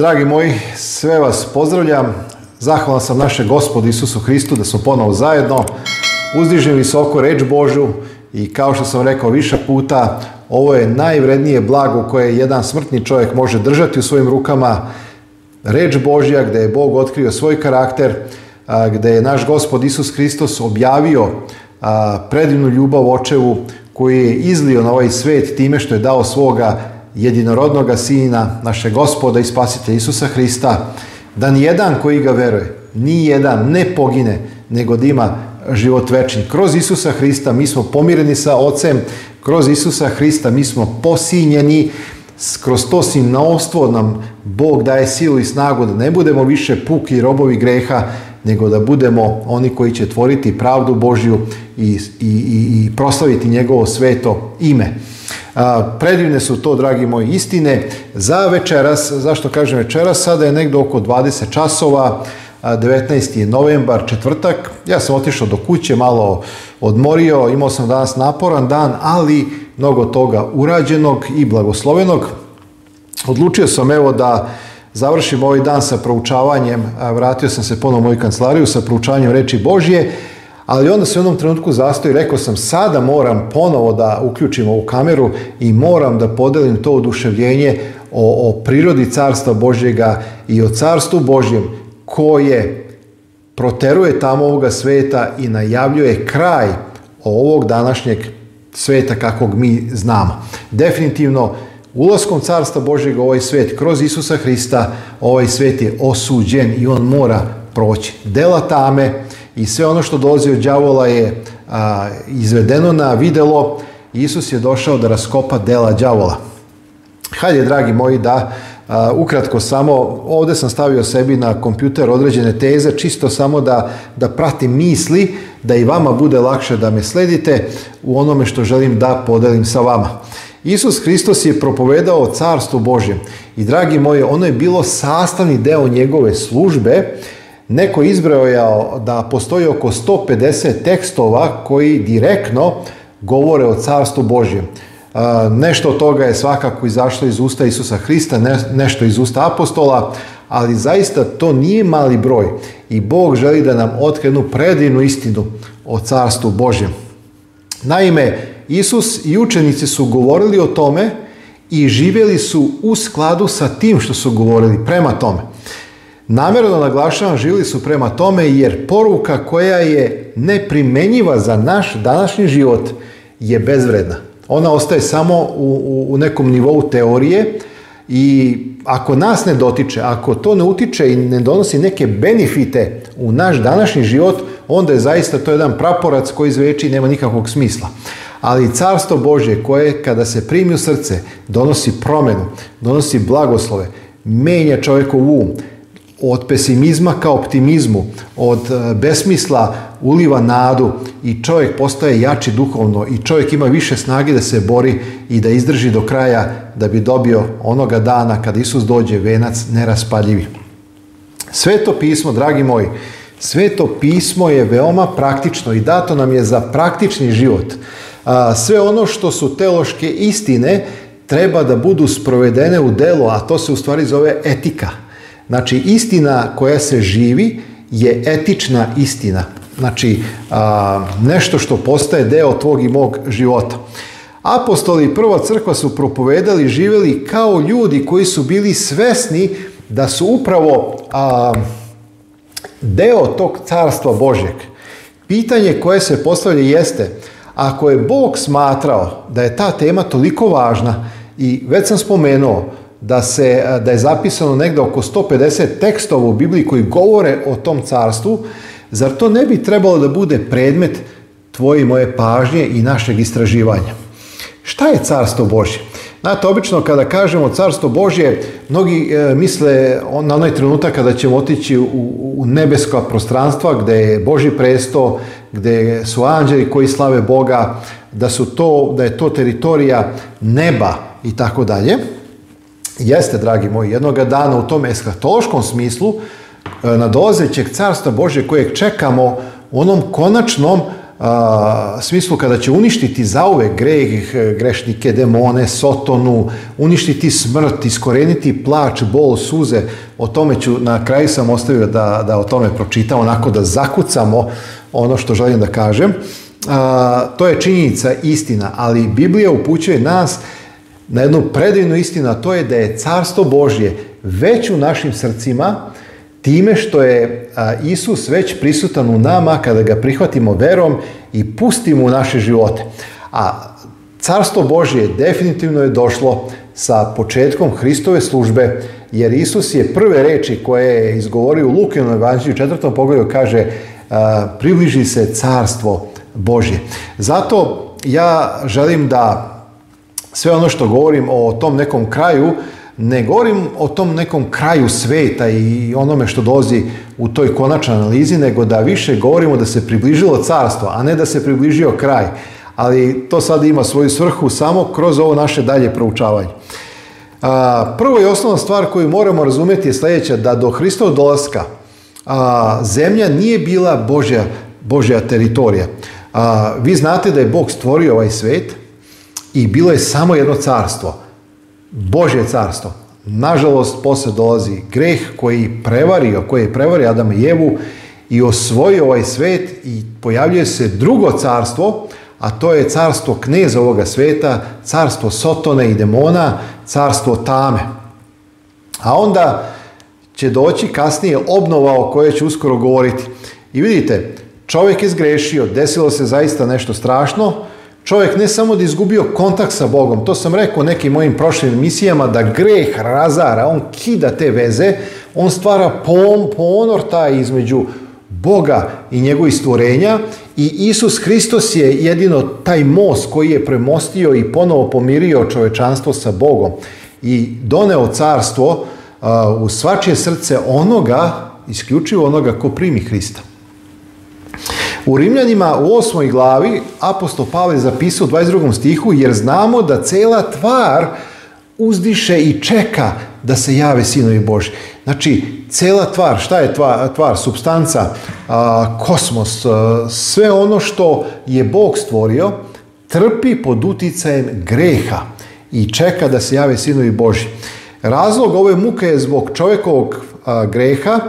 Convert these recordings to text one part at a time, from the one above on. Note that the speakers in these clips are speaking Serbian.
Dragi moji, sve vas pozdravljam. Zahvalan sam našem gospodu Isusu Hristu da smo ponovo zajedno. uzdižim visoko reč Božu i kao što sam rekao više puta, ovo je najvrednije blago koje jedan smrtni čovjek može držati u svojim rukama. Reč Božja gdje je Bog otkrio svoj karakter, gdje je naš gospod Isus Hristos objavio predivnu ljubav očevu koji je izlio na ovaj svet time što je dao svoga jedinorodnoga Sina, naše gospoda i spasitelja Isusa Hrista, da jedan koji ga veruje, jedan ne pogine, nego da ima život večni. Kroz Isusa Hrista mi smo pomireni sa Ocem, kroz Isusa Hrista mi smo posinjeni, kroz to sinovstvo nam Bog daje silu i snagu da ne budemo više puki robovi greha, nego da budemo oni koji će tvoriti pravdu Božju i, i, i proslaviti njegovo sveto ime predivne su to, dragi moji, istine. Za večeras, zašto kažem večeras, sada je nekdo oko 20 časova, 19. novembar, četvrtak. Ja sam otišao do kuće, malo odmorio, imao sam danas naporan dan, ali mnogo toga urađenog i blagoslovenog. Odlučio sam evo da završim ovaj dan sa proučavanjem, vratio sam se ponovno u moju kancelariju sa proučavanjem reči Božje ali onda se u jednom trenutku zastoji, rekao sam sada moram ponovo da uključim ovu kameru i moram da podelim to oduševljenje o, o prirodi carstva Božjega i o carstvu Božjem koje proteruje tamo ovoga sveta i najavljuje kraj ovog današnjeg sveta kakvog mi znamo. Definitivno, ulaskom carstva Božjeg ovaj svet, kroz Isusa Hrista, ovaj svet je osuđen i on mora proći. Dela tame, i sve ono što dolazi od đavola je izvedeno na videlo. Isus je došao da raskopa dela đavola. Hajde, dragi moji, da ukratko samo, ovdje sam stavio sebi na kompjuter određene teze, čisto samo da, da pratim misli, da i vama bude lakše da me sledite u onome što želim da podelim sa vama. Isus Hristos je propovedao o carstvu Božjem i dragi moji, ono je bilo sastavni deo njegove službe Neko je da postoji oko 150 tekstova koji direktno govore o carstvu Božjem. E, nešto od toga je svakako izašlo iz usta Isusa Hrista, nešto iz usta apostola, ali zaista to nije mali broj i Bog želi da nam otkrenu predivnu istinu o carstvu Božjem. Naime, Isus i učenici su govorili o tome i živjeli su u skladu sa tim što su govorili prema tome. Namjerno naglašavam živjeli su prema tome jer poruka koja je neprimenjiva za naš današnji život je bezvredna. Ona ostaje samo u, u nekom nivou teorije i ako nas ne dotiče, ako to ne utiče i ne donosi neke benefite u naš današnji život, onda je zaista to jedan praporac koji zveči nema nikakvog smisla. Ali carstvo Božje koje kada se primi u srce donosi promjenu, donosi blagoslove, menja čovjekov um, od pesimizma ka optimizmu, od e, besmisla uliva nadu i čovjek postaje jači duhovno i čovjek ima više snage da se bori i da izdrži do kraja da bi dobio onoga dana kad Isus dođe venac neraspadljivi. Sveto pismo, dragi moji, sveto pismo je veoma praktično i dato nam je za praktični život. Sve ono što su teološke istine treba da budu sprovedene u delo, a to se u stvari zove etika. Znači, istina koja se živi je etična istina. Znači, nešto što postaje deo tvog i mog života. Apostoli i prva crkva su propovedali, živjeli kao ljudi koji su bili svesni da su upravo a, deo tog carstva Božjeg. Pitanje koje se postavlja jeste, ako je Bog smatrao da je ta tema toliko važna, i već sam spomenuo, da, se, da je zapisano negdje oko 150 tekstova u Bibliji koji govore o tom carstvu, zar to ne bi trebalo da bude predmet tvoje i moje pažnje i našeg istraživanja? Šta je carstvo Božje? Znate, obično kada kažemo carstvo Božje, mnogi e, misle na onaj trenutak kada ćemo otići u, u nebeska prostranstva gdje je Boži presto, gdje su anđeli koji slave Boga, da, su to, da je to teritorija neba i tako dalje. Jeste, dragi moji, jednoga dana u tom eskatološkom smislu e, na dozećeg carstva Božje kojeg čekamo u onom konačnom smislu kada će uništiti zauve greh, grešnike, demone, sotonu, uništiti smrt, iskoreniti plač, bol, suze. O tome ću, na kraju sam ostavio da, da o tome pročitam, onako da zakucamo ono što želim da kažem. to je činjenica, istina, ali Biblija upućuje nas na jednu predivnu istinu, a to je da je Carstvo Božje već u našim srcima time što je Isus već prisutan u nama kada ga prihvatimo verom i pustimo u naše živote. A Carstvo Božje definitivno je došlo sa početkom Hristove službe, jer Isus je prve reči koje je izgovorio u Lukinom evanđelju četvrtom pogledu kaže približi se Carstvo Božje. Zato ja želim da sve ono što govorim o tom nekom kraju, ne govorim o tom nekom kraju sveta i onome što dolazi u toj konačnoj analizi, nego da više govorimo da se približilo carstvo, a ne da se približio kraj. Ali to sad ima svoju svrhu samo kroz ovo naše dalje proučavanje. Prvo i osnovna stvar koju moramo razumjeti je sljedeća, da do Hristovog dolaska zemlja nije bila Božja, Božja teritorija. Vi znate da je Bog stvorio ovaj svet, i bilo je samo jedno carstvo. Božje carstvo. Nažalost, posle dolazi greh koji prevario, koji je prevario Adam i Jevu i osvojio ovaj svet i pojavljuje se drugo carstvo, a to je carstvo kneza ovoga sveta, carstvo Sotone i demona, carstvo tame. A onda će doći kasnije obnova o kojoj će uskoro govoriti. I vidite, čovjek je zgrešio, desilo se zaista nešto strašno, čovjek ne samo da izgubio kontakt sa Bogom, to sam rekao nekim mojim prošlim misijama, da greh razara, on kida te veze, on stvara pom, ponor taj između Boga i njegovih stvorenja i Isus Hristos je jedino taj most koji je premostio i ponovo pomirio čovečanstvo sa Bogom i doneo carstvo u svačije srce onoga, isključivo onoga ko primi Hrista. U Rimljanima u osmoj glavi apostol Pavle zapisao u 22. stihu jer znamo da cela tvar uzdiše i čeka da se jave sinovi Boži. Znači, cela tvar, šta je tvar? tvar substanca, a, kosmos, sve ono što je Bog stvorio, trpi pod uticajem greha i čeka da se jave sinovi Boži. Razlog ove muke je zbog čovjekovog a, greha,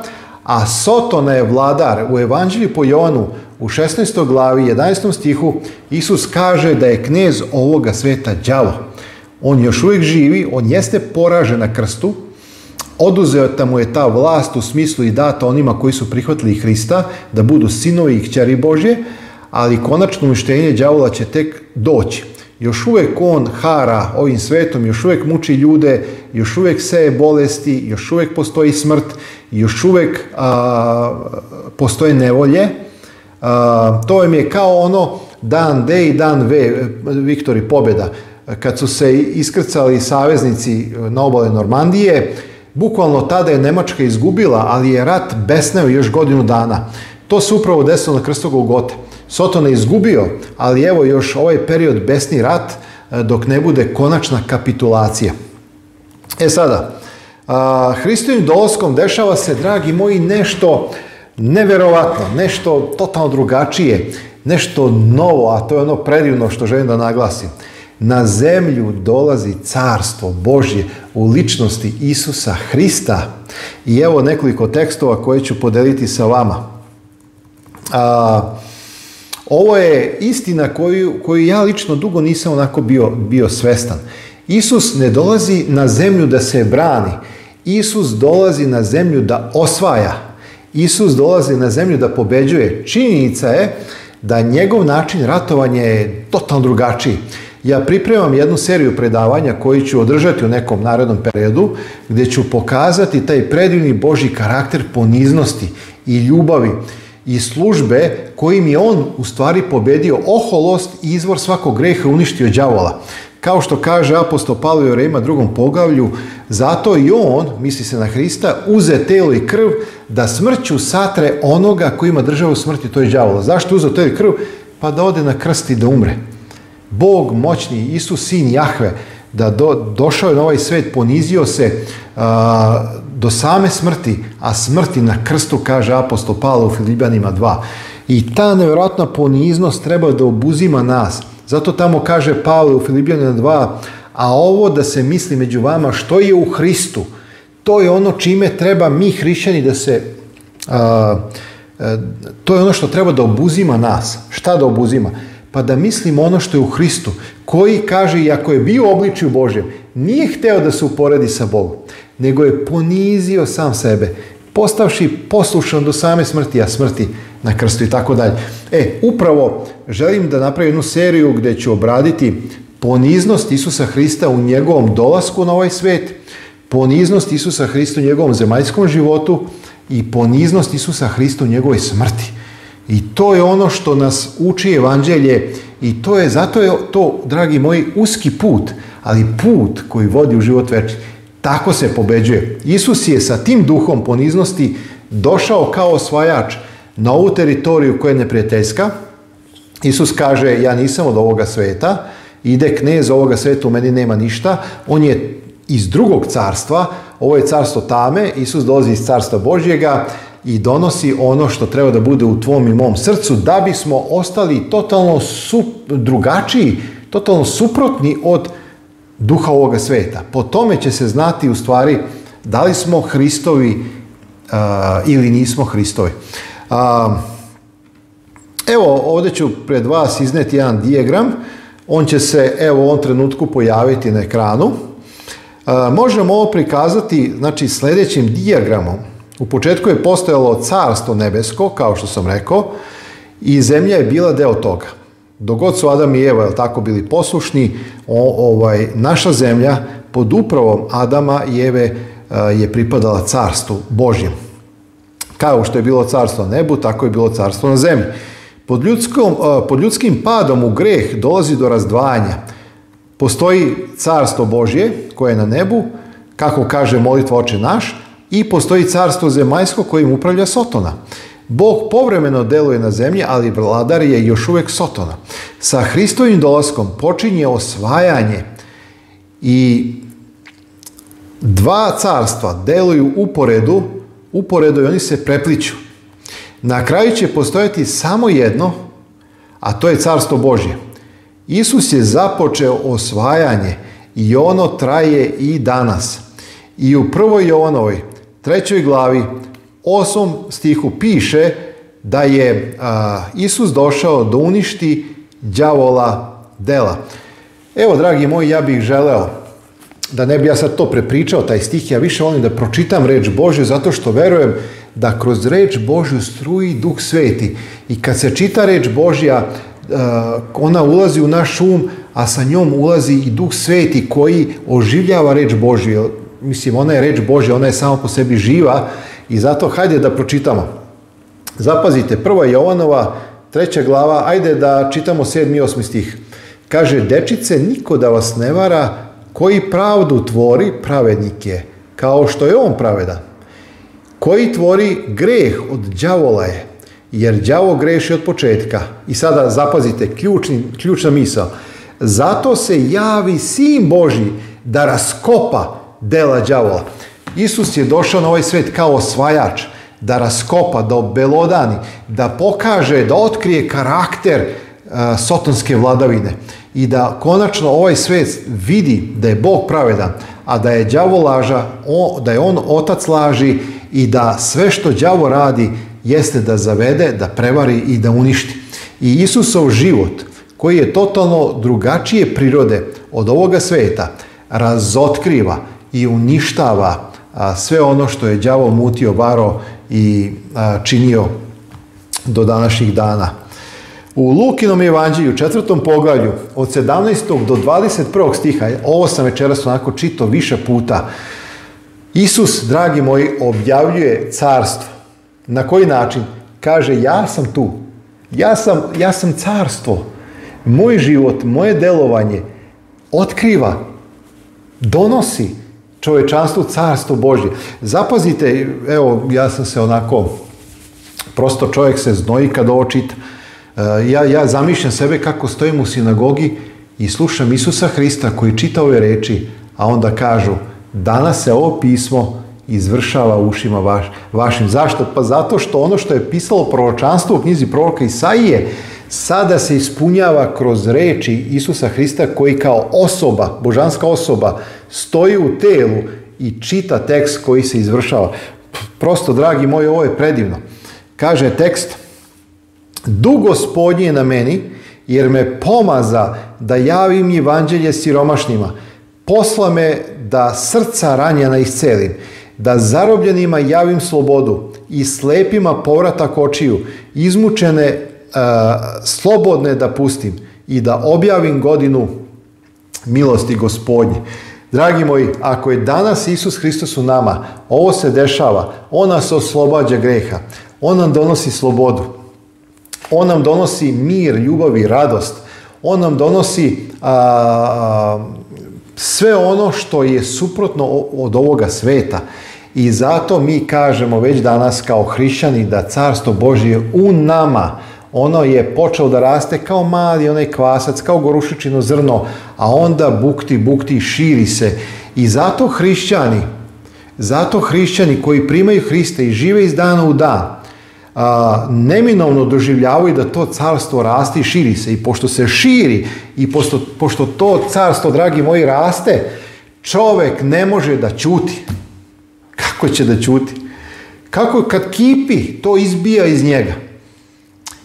a Sotona je vladar u Evanđelju po Jovanu, u 16. glavi 11. stihu Isus kaže da je knez ovoga sveta đavo. On još uvijek živi, on jeste poražen na krstu, oduzeta mu je ta vlast u smislu i data onima koji su prihvatili Hrista, da budu sinovi i kćeri Božje, ali konačno uništenje đavola će tek doći još uvijek on hara ovim svetom, još uvijek muči ljude, još uvijek seje bolesti, još uvijek postoji smrt, još uvijek a, postoje nevolje. to im je kao ono dan D i dan V, Viktori pobjeda. Kad su se iskrcali saveznici na obale Normandije, bukvalno tada je Nemačka izgubila, ali je rat besneo još godinu dana. To se upravo desilo na krstogu Golgote. Sotone izgubio, ali evo još ovaj period besni rat e, dok ne bude konačna kapitulacija. E sada, Hristovim dolaskom dešava se, dragi moji, nešto neverovatno, nešto totalno drugačije, nešto novo, a to je ono predivno što želim da naglasim. Na zemlju dolazi carstvo Božje u ličnosti Isusa Hrista. I evo nekoliko tekstova koje ću podeliti sa vama. Ovo je istina koju, koju ja lično dugo nisam onako bio, bio svestan. Isus ne dolazi na zemlju da se brani. Isus dolazi na zemlju da osvaja. Isus dolazi na zemlju da pobeđuje. Činjenica je da njegov način ratovanja je totalno drugačiji. Ja pripremam jednu seriju predavanja koji ću održati u nekom narednom periodu gdje ću pokazati taj predivni Boži karakter poniznosti i ljubavi i službe kojim je on u stvari pobedio oholost i izvor svakog greha uništio đavola. Kao što kaže apostol Pavle ima drugom poglavlju, zato i on, misli se na Hrista, uze telo i krv da smrću satre onoga koji ima državu smrti, to je đavola. Zašto uze telo i krv? Pa da ode na krst i da umre. Bog moćni, Isus, sin Jahve, da do, došao je na ovaj svet, ponizio se do same smrti, a smrti na krstu, kaže apostol Pavle u Filibanima 2. I ta nevjerojatna poniznost treba da obuzima nas. Zato tamo kaže Pavle u Filipijanima 2, a ovo da se misli među vama što je u Hristu, to je ono čime treba mi hrišćani da se, to je ono što treba da obuzima nas. Šta da obuzima? Pa da mislimo ono što je u Hristu, koji kaže, iako je bio u obličju Božjem, nije hteo da se uporedi sa Bogom, nego je ponizio sam sebe, postavši poslušan do same smrti, a smrti na krstu i tako dalje. E, upravo želim da napravim jednu seriju gdje ću obraditi poniznost Isusa Hrista u njegovom dolasku na ovaj svet poniznost Isusa Hrista u njegovom zemaljskom životu i poniznost Isusa Hrista u njegovoj smrti. I to je ono što nas uči evanđelje i to je, zato je to, dragi moji, uski put, ali put koji vodi u život veći. Tako se pobeđuje. Isus je sa tim duhom poniznosti došao kao osvajač, na ovu teritoriju koja je neprijateljska, Isus kaže, ja nisam od ovoga sveta, ide knez ovoga sveta, u meni nema ništa, on je iz drugog carstva, ovo je carstvo tame, Isus dolazi iz carstva Božjega i donosi ono što treba da bude u tvom i mom srcu, da bismo ostali totalno drugačiji, totalno suprotni od duha ovoga sveta. Po tome će se znati u stvari da li smo Hristovi ili nismo Hristovi evo, ovdje ću pred vas izneti jedan dijagram. On će se evo, u ovom trenutku pojaviti na ekranu. E, možemo ovo prikazati znači, sljedećim dijagramom. U početku je postojalo carstvo nebesko, kao što sam rekao, i zemlja je bila deo toga. Dogod su Adam i Eva jel tako bili poslušni, ovaj, naša zemlja pod upravom Adama i Eve e, je pripadala carstvu Božjem. Kao što je bilo carstvo na nebu, tako je bilo carstvo na zemlji. Pod, ljudskom, eh, pod ljudskim padom u greh dolazi do razdvajanja. Postoji carstvo Božje koje je na nebu, kako kaže molitva oče naš, i postoji carstvo zemaljsko kojim upravlja Sotona. Bog povremeno deluje na zemlji, ali vladar je još uvijek Sotona. Sa Hristovim dolaskom počinje osvajanje i dva carstva deluju uporedu uporedo i oni se prepliču. Na kraju će postojati samo jedno, a to je carstvo Božje. Isus je započeo osvajanje i ono traje i danas. I u prvoj Jovanovoj, trećoj glavi, osom stihu piše da je Isus došao da uništi đavola dela. Evo, dragi moji, ja bih želeo da ne bi ja sad to prepričao, taj stih, ja više volim da pročitam reč Božju zato što verujem da kroz reč Božju struji duh sveti. I kad se čita reč Božja, e, ona ulazi u naš um, a sa njom ulazi i duh sveti koji oživljava reč Božju. Mislim, ona je reč Božja, ona je samo po sebi živa i zato hajde da pročitamo. Zapazite, prva Jovanova, treća glava, ajde da čitamo sedmi i osmi stih. Kaže, dečice, niko da vas ne vara, koji pravdu tvori, pravednik je, kao što je on pravedan. Koji tvori greh od đavola je, jer đavo greši od početka. I sada zapazite, ključni, ključna misao. Zato se javi sin Boži da raskopa dela đavola. Isus je došao na ovaj svet kao osvajač, da raskopa, da obelodani, da pokaže, da otkrije karakter E, sotonske vladavine i da konačno ovaj svijet vidi da je Bog pravedan, a da je đavo laža, da je on otac laži i da sve što đavo radi jeste da zavede, da prevari i da uništi. I Isusov život, koji je totalno drugačije prirode od ovoga svijeta, razotkriva i uništava sve ono što je đavo mutio, varo i činio do današnjih dana. U Lukinom evanđelju, četvrtom poglavlju od 17. do 21. stiha, ovo sam večeras onako čito više puta, Isus, dragi moji, objavljuje carstvo. Na koji način? Kaže, ja sam tu. Ja sam, ja sam carstvo. Moj život, moje delovanje otkriva, donosi čovečanstvu carstvo Božje. Zapazite, evo, ja sam se onako, prosto čovjek se znoji kad ovo E, ja, ja zamišljam sebe kako stojim u sinagogi i slušam Isusa Hrista koji čita ove reči, a onda kažu danas se ovo pismo izvršava ušima vaš, vašim. Zašto? Pa zato što ono što je pisalo proročanstvo u knjizi proroka Isaije sada se ispunjava kroz reči Isusa Hrista koji kao osoba, božanska osoba, stoji u telu i čita tekst koji se izvršava. Prosto, dragi moji, ovo je predivno. Kaže tekst, Du Gospodnje na meni, jer me pomaza da javim evanđelje siromašnima. Posla me da srca ranjena iscelim, da zarobljenima javim slobodu i slepima povratak očiju, izmučene e, slobodne da pustim i da objavim godinu milosti gospodnje. Dragi moji, ako je danas Isus Hristos u nama, ovo se dešava, on nas oslobađa greha, on nam donosi slobodu. On nam donosi mir, ljubav i radost. On nam donosi a, sve ono što je suprotno od ovoga sveta. I zato mi kažemo već danas kao hrišćani da carstvo Božje u nama, ono je počelo da raste kao mali onaj kvasac, kao gorušičino zrno, a onda bukti, bukti, širi se. I zato hrišćani, zato hrišćani koji primaju Hriste i žive iz dana u dan, a, neminovno doživljavaju da to carstvo raste i širi se. I pošto se širi i pošto, pošto to carstvo, dragi moji, raste, čovjek ne može da čuti. Kako će da čuti? Kako kad kipi, to izbija iz njega.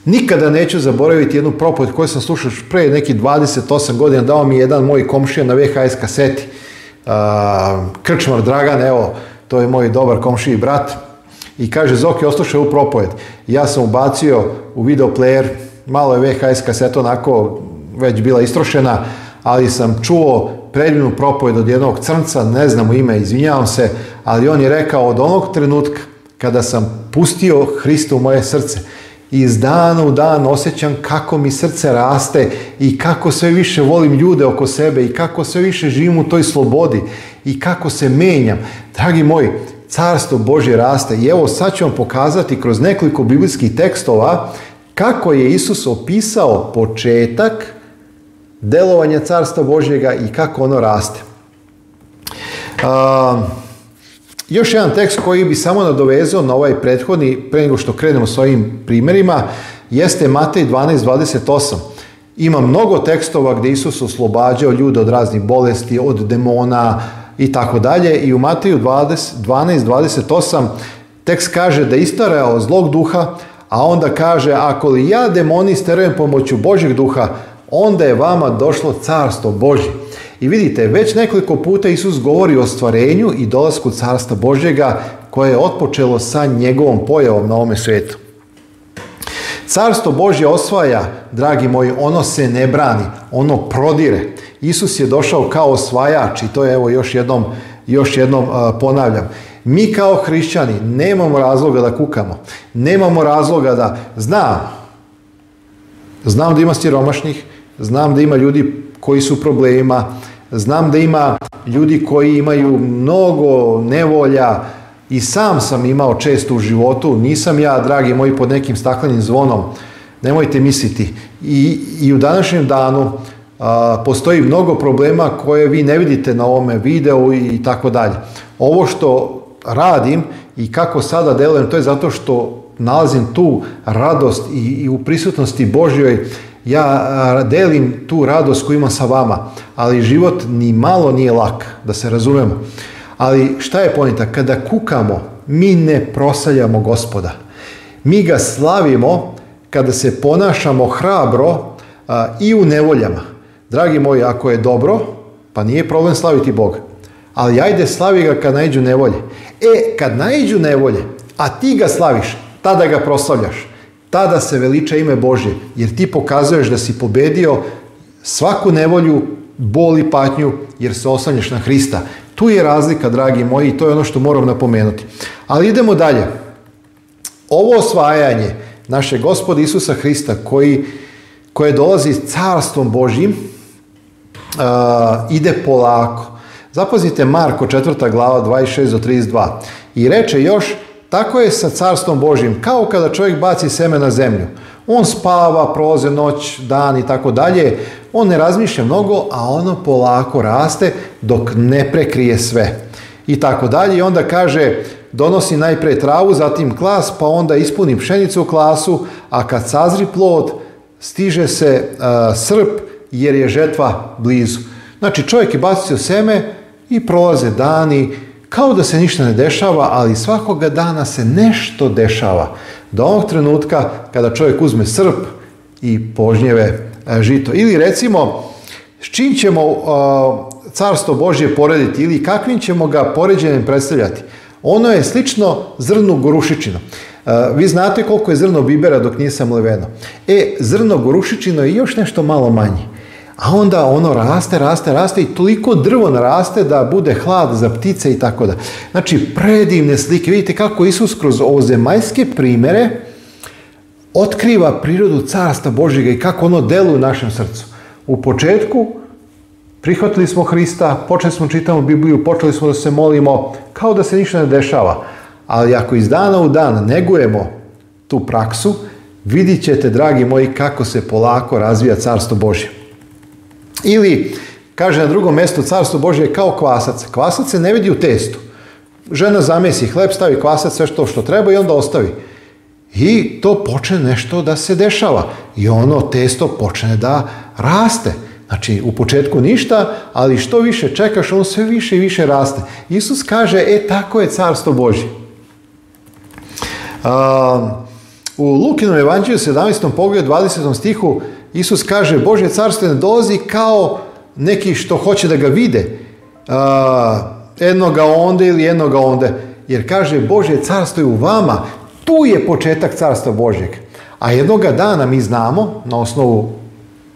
Nikada neću zaboraviti jednu propod koju sam slušao pre neki 28 godina, dao mi jedan moj komšija na VHS kaseti. Krčmar Dragan, evo, to je moj dobar komšiji brat i kaže Zoki, oslušaj u propojed Ja sam ubacio u video malo je VHS kaseta onako već bila istrošena, ali sam čuo predivnu propojed od jednog crnca, ne znam ime, izvinjavam se, ali on je rekao od onog trenutka kada sam pustio Hrista u moje srce, iz dana u dan osjećam kako mi srce raste i kako sve više volim ljude oko sebe i kako sve više živim u toj slobodi i kako se menjam. Dragi moji, carstvo Božje raste. I evo sad ću vam pokazati kroz nekoliko biblijskih tekstova kako je Isus opisao početak delovanja carstva Božjega i kako ono raste. još jedan tekst koji bi samo nadovezao na ovaj prethodni, pre nego što krenemo s ovim primjerima, jeste Matej 12.28. Ima mnogo tekstova gdje Isus oslobađao ljude od raznih bolesti, od demona, i tako dalje. I u Mateju 12.28 tekst kaže da je istarao zlog duha, a onda kaže, ako li ja demoni sterujem pomoću Božjeg duha, onda je vama došlo carstvo Božje. I vidite, već nekoliko puta Isus govori o stvarenju i dolasku carstva Božjega koje je otpočelo sa njegovom pojavom na ovome svijetu. Carstvo Božje osvaja, dragi moji, ono se ne brani, ono prodire. Isus je došao kao osvajač i to je evo još jednom, još jednom ponavljam. Mi kao hrišćani nemamo razloga da kukamo, nemamo razloga da znam, znam da ima siromašnih, znam da ima ljudi koji su u problemima, znam da ima ljudi koji imaju mnogo nevolja, i sam sam imao često u životu, nisam ja, dragi moji, pod nekim staklenim zvonom, nemojte misliti. I, i u današnjem danu postoji mnogo problema koje vi ne vidite na ovome videu i tako dalje. Ovo što radim i kako sada delujem, to je zato što nalazim tu radost i, i u prisutnosti Božjoj ja delim tu radost koju imam sa vama, ali život ni malo nije lak, da se razumemo. Ali šta je pojenta? Kada kukamo, mi ne prosaljamo gospoda. Mi ga slavimo kada se ponašamo hrabro i u nevoljama. Dragi moji, ako je dobro, pa nije problem slaviti Bog. Ali ajde slavi ga kad naiđu nevolje. E, kad najđu nevolje, a ti ga slaviš, tada ga proslavljaš. Tada se veliča ime Božje, jer ti pokazuješ da si pobedio svaku nevolju, bol i patnju, jer se oslanjaš na Hrista. Tu je razlika, dragi moji, i to je ono što moram napomenuti. Ali idemo dalje. Ovo osvajanje naše gospode Isusa Hrista koji, koje dolazi carstvom Božjim uh, ide polako. Zapazite Marko 4. glava 26 do 32. I reče još, tako je sa carstvom Božjim, kao kada čovjek baci seme na zemlju. On spava, proze noć, dan i tako dalje. On ne razmišlja mnogo, a ono polako raste dok ne prekrije sve. I tako dalje. I onda kaže, donosi najprije travu, zatim klas, pa onda ispuni pšenicu u klasu, a kad sazri plod, stiže se e, srp jer je žetva blizu. Znači čovjek je bacio seme i prolaze dani, kao da se ništa ne dešava, ali svakoga dana se nešto dešava. Do onog trenutka kada čovjek uzme srp i požnjeve e, žito. Ili recimo, s čim ćemo e, carstvo Božje porediti ili kakvim ćemo ga poređenjem predstavljati. Ono je slično zrnu gorušičino. E, vi znate koliko je zrno bibera dok nije samleveno. E, zrno gorušičino je još nešto malo manje a onda ono raste, raste, raste i toliko drvo naraste da bude hlad za ptice i tako da. Znači, predivne slike. Vidite kako Isus kroz majske primere otkriva prirodu carstva Božjega i kako ono deluje u našem srcu. U početku prihvatili smo Hrista, počeli smo čitamo Bibliju, počeli smo da se molimo, kao da se ništa ne dešava. Ali ako iz dana u dan negujemo tu praksu, vidit ćete, dragi moji, kako se polako razvija carstvo Božje. Ili, kaže na drugom mjestu, carstvo Božje je kao kvasac. Kvasac se ne vidi u testu. Žena zamesi hleb, stavi kvasac, sve što, što treba i onda ostavi. I to počne nešto da se dešava. I ono testo počne da raste. Znači, u početku ništa, ali što više čekaš, on sve više i više raste. Isus kaže, e, tako je carstvo Božje. u Lukinom evanđelju 17. pogledu 20. stihu Isus kaže, Božje carstvo ne dolazi kao neki što hoće da ga vide. jednoga onda ili jednoga onda. Jer kaže, Božje carstvo je u vama. Tu je početak carstva Božjeg. A jednoga dana mi znamo, na osnovu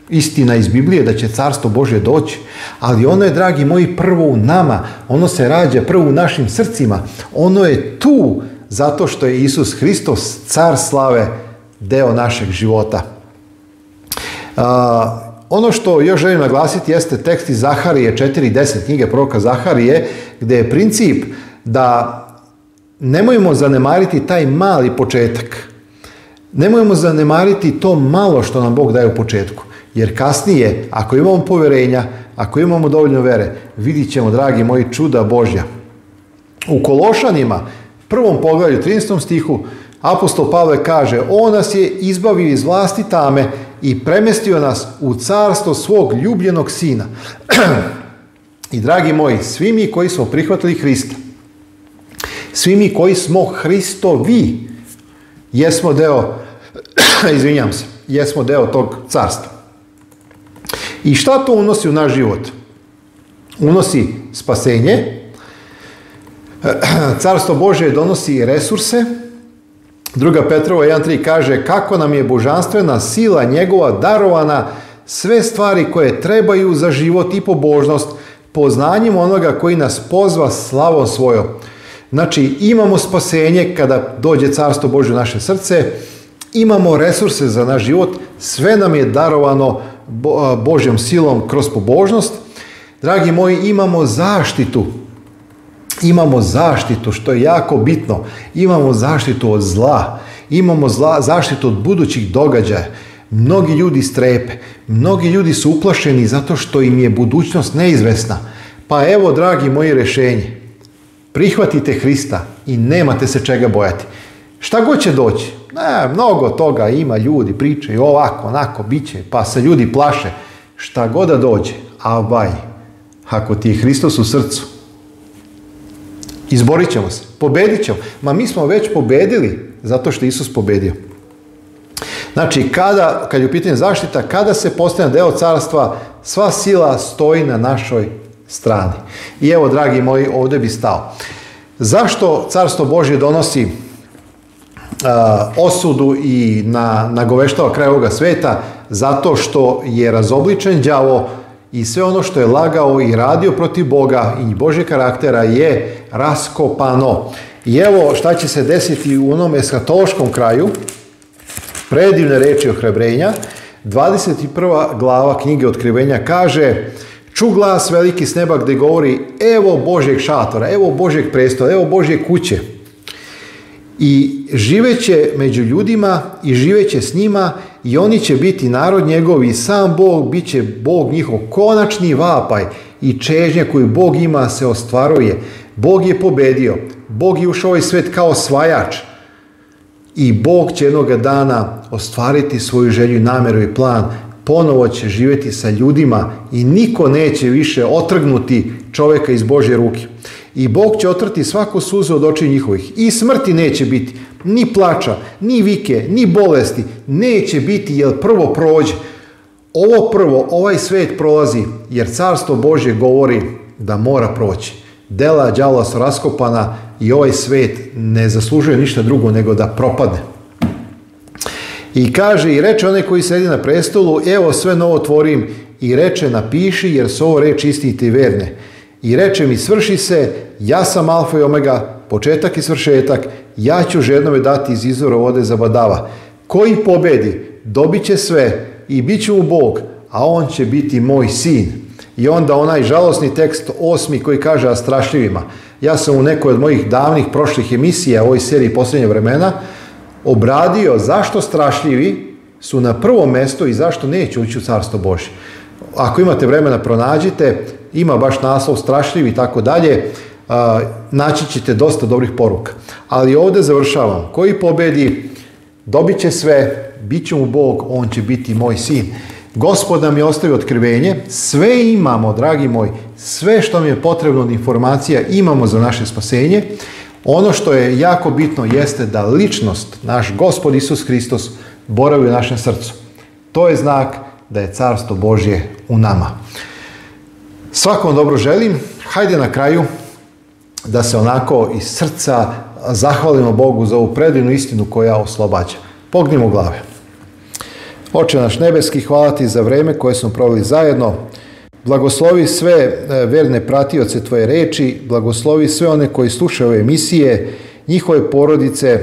istina iz Biblije, da će carstvo Bože doći. Ali ono je, dragi moji, prvo u nama. Ono se rađa prvo u našim srcima. Ono je tu zato što je Isus Hristos, car slave, deo našeg života. Ono što još želim naglasiti jeste tekst iz Zaharije 4.10 knjige proroka Zaharije gdje je princip da nemojmo zanemariti taj mali početak. Nemojmo zanemariti to malo što nam Bog daje u početku. Jer kasnije, ako imamo povjerenja, ako imamo dovoljno vere, vidit ćemo, dragi moji, čuda Božja. U Kološanima, prvom poglavlju, 13. stihu, apostol Pavle kaže, On nas je izbavio iz vlasti tame i premestio nas u carstvo svog ljubljenog sina. I dragi moji, svi mi koji smo prihvatili Hrista, svi mi koji smo Hristovi, jesmo deo, izvinjam se, jesmo deo tog carstva. I šta to unosi u naš život? Unosi spasenje, carstvo Bože donosi resurse, Druga Petrova 1.3 kaže kako nam je božanstvena sila njegova darovana sve stvari koje trebaju za život i pobožnost poznanjem onoga koji nas pozva slavom svojom. Znači imamo spasenje kada dođe carstvo Božje u naše srce, imamo resurse za naš život, sve nam je darovano Božjom silom kroz pobožnost. Dragi moji, imamo zaštitu imamo zaštitu, što je jako bitno, imamo zaštitu od zla, imamo zla, zaštitu od budućih događaja, Mnogi ljudi strepe, mnogi ljudi su uplašeni zato što im je budućnost neizvesna. Pa evo, dragi moji, rješenje. Prihvatite Hrista i nemate se čega bojati. Šta god će doći, ne, mnogo toga ima ljudi, pričaju ovako, onako, bit će, pa se ljudi plaše. Šta god da dođe, a ako ti je Hristos u srcu, Izborit ćemo se, pobedit ćemo. Ma mi smo već pobedili zato što Isus pobedio. Znači, kada, kad je u pitanju zaštita, kada se postane deo carstva, sva sila stoji na našoj strani. I evo, dragi moji, ovdje bi stao. Zašto carstvo Božje donosi uh, osudu i nagoveštava kraj ovoga sveta? Zato što je razobličen đavo i sve ono što je lagao i radio protiv Boga i Božeg karaktera je raskopano. I evo šta će se desiti u onom eskatološkom kraju, predivne reči ohrebrenja, 21. glava knjige Otkrivenja kaže Ču glas veliki s neba govori evo Božeg šatora, evo Božeg prestola, evo Božje kuće. I živeće među ljudima i živeće s njima i oni će biti narod njegov i sam Bog bit će Bog njihov konačni vapaj i čežnja koju Bog ima se ostvaruje. Bog je pobedio, Bog je ušao ovaj svet kao osvajač i Bog će jednoga dana ostvariti svoju želju, namjeru i plan. Ponovo će živjeti sa ljudima i niko neće više otrgnuti čovjeka iz Božje ruke. I Bog će otrti svaku suzu od očiju njihovih. I smrti neće biti, ni plača, ni vike, ni bolesti. Neće biti, jer prvo prođe. Ovo prvo, ovaj svet prolazi, jer carstvo Božje govori da mora proći. Dela djala su raskopana i ovaj svet ne zaslužuje ništa drugo nego da propadne. I kaže, i reče onaj koji sedi na prestolu, evo sve novo tvorim, i reče, napiši, jer su ovo reči istinite i verne i reče mi svrši se, ja sam alfa i omega, početak i svršetak, ja ću ženove dati iz izvora vode za badava. Koji pobedi, dobit će sve i bit će mu Bog, a on će biti moj sin. I onda onaj žalosni tekst osmi koji kaže a strašljivima. Ja sam u nekoj od mojih davnih prošlih emisija u ovoj seriji posljednje vremena obradio zašto strašljivi su na prvom mjestu i zašto neću ući u carstvo Božje. Ako imate vremena pronađite, ima baš naslov strašljiv i tako dalje, naći ćete dosta dobrih poruka. Ali ovdje završavam. Koji pobedi, dobit će sve, bit će mu Bog, on će biti moj sin. Gospod nam je ostavio otkrivenje, sve imamo, dragi moj, sve što mi je potrebno od informacija imamo za naše spasenje. Ono što je jako bitno jeste da ličnost, naš Gospod Isus Hristos, boravi u našem srcu. To je znak da je carstvo Božje u nama. Svakom dobro želim. Hajde na kraju da se onako iz srca zahvalimo Bogu za ovu predivnu istinu koja oslobađa. Pognimo glave. Oče naš nebeski, hvala ti za vreme koje smo proveli zajedno. Blagoslovi sve e, verne pratioce Tvoje reči, blagoslovi sve one koji slušaju ove emisije, njihove porodice,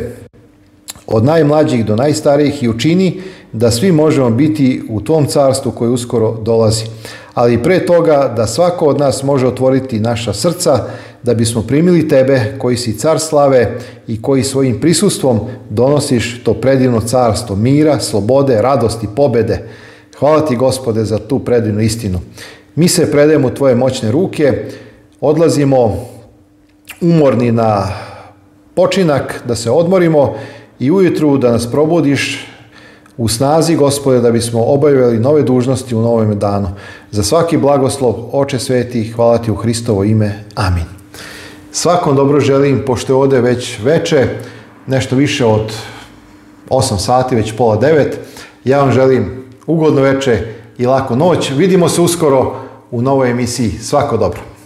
od najmlađih do najstarijih i učini da svi možemo biti u tom carstvu koje uskoro dolazi. Ali pre toga da svako od nas može otvoriti naša srca da bismo primili tebe koji si car slave i koji svojim prisustvom donosiš to predivno carstvo mira, slobode, radosti, pobede. Hvala ti gospode za tu predivnu istinu. Mi se predajemo u tvoje moćne ruke, odlazimo umorni na počinak, da se odmorimo i ujutru da nas probudiš u snazi gospode da bismo obavili nove dužnosti u novom danu. Za svaki blagoslov, oče sveti, hvala ti u Hristovo ime. Amin. Svakom dobro želim, pošto je ovdje već veče, nešto više od 8 sati, već pola 9. Ja vam želim ugodno veče i lako noć. Vidimo se uskoro u novoj emisiji. Svako dobro.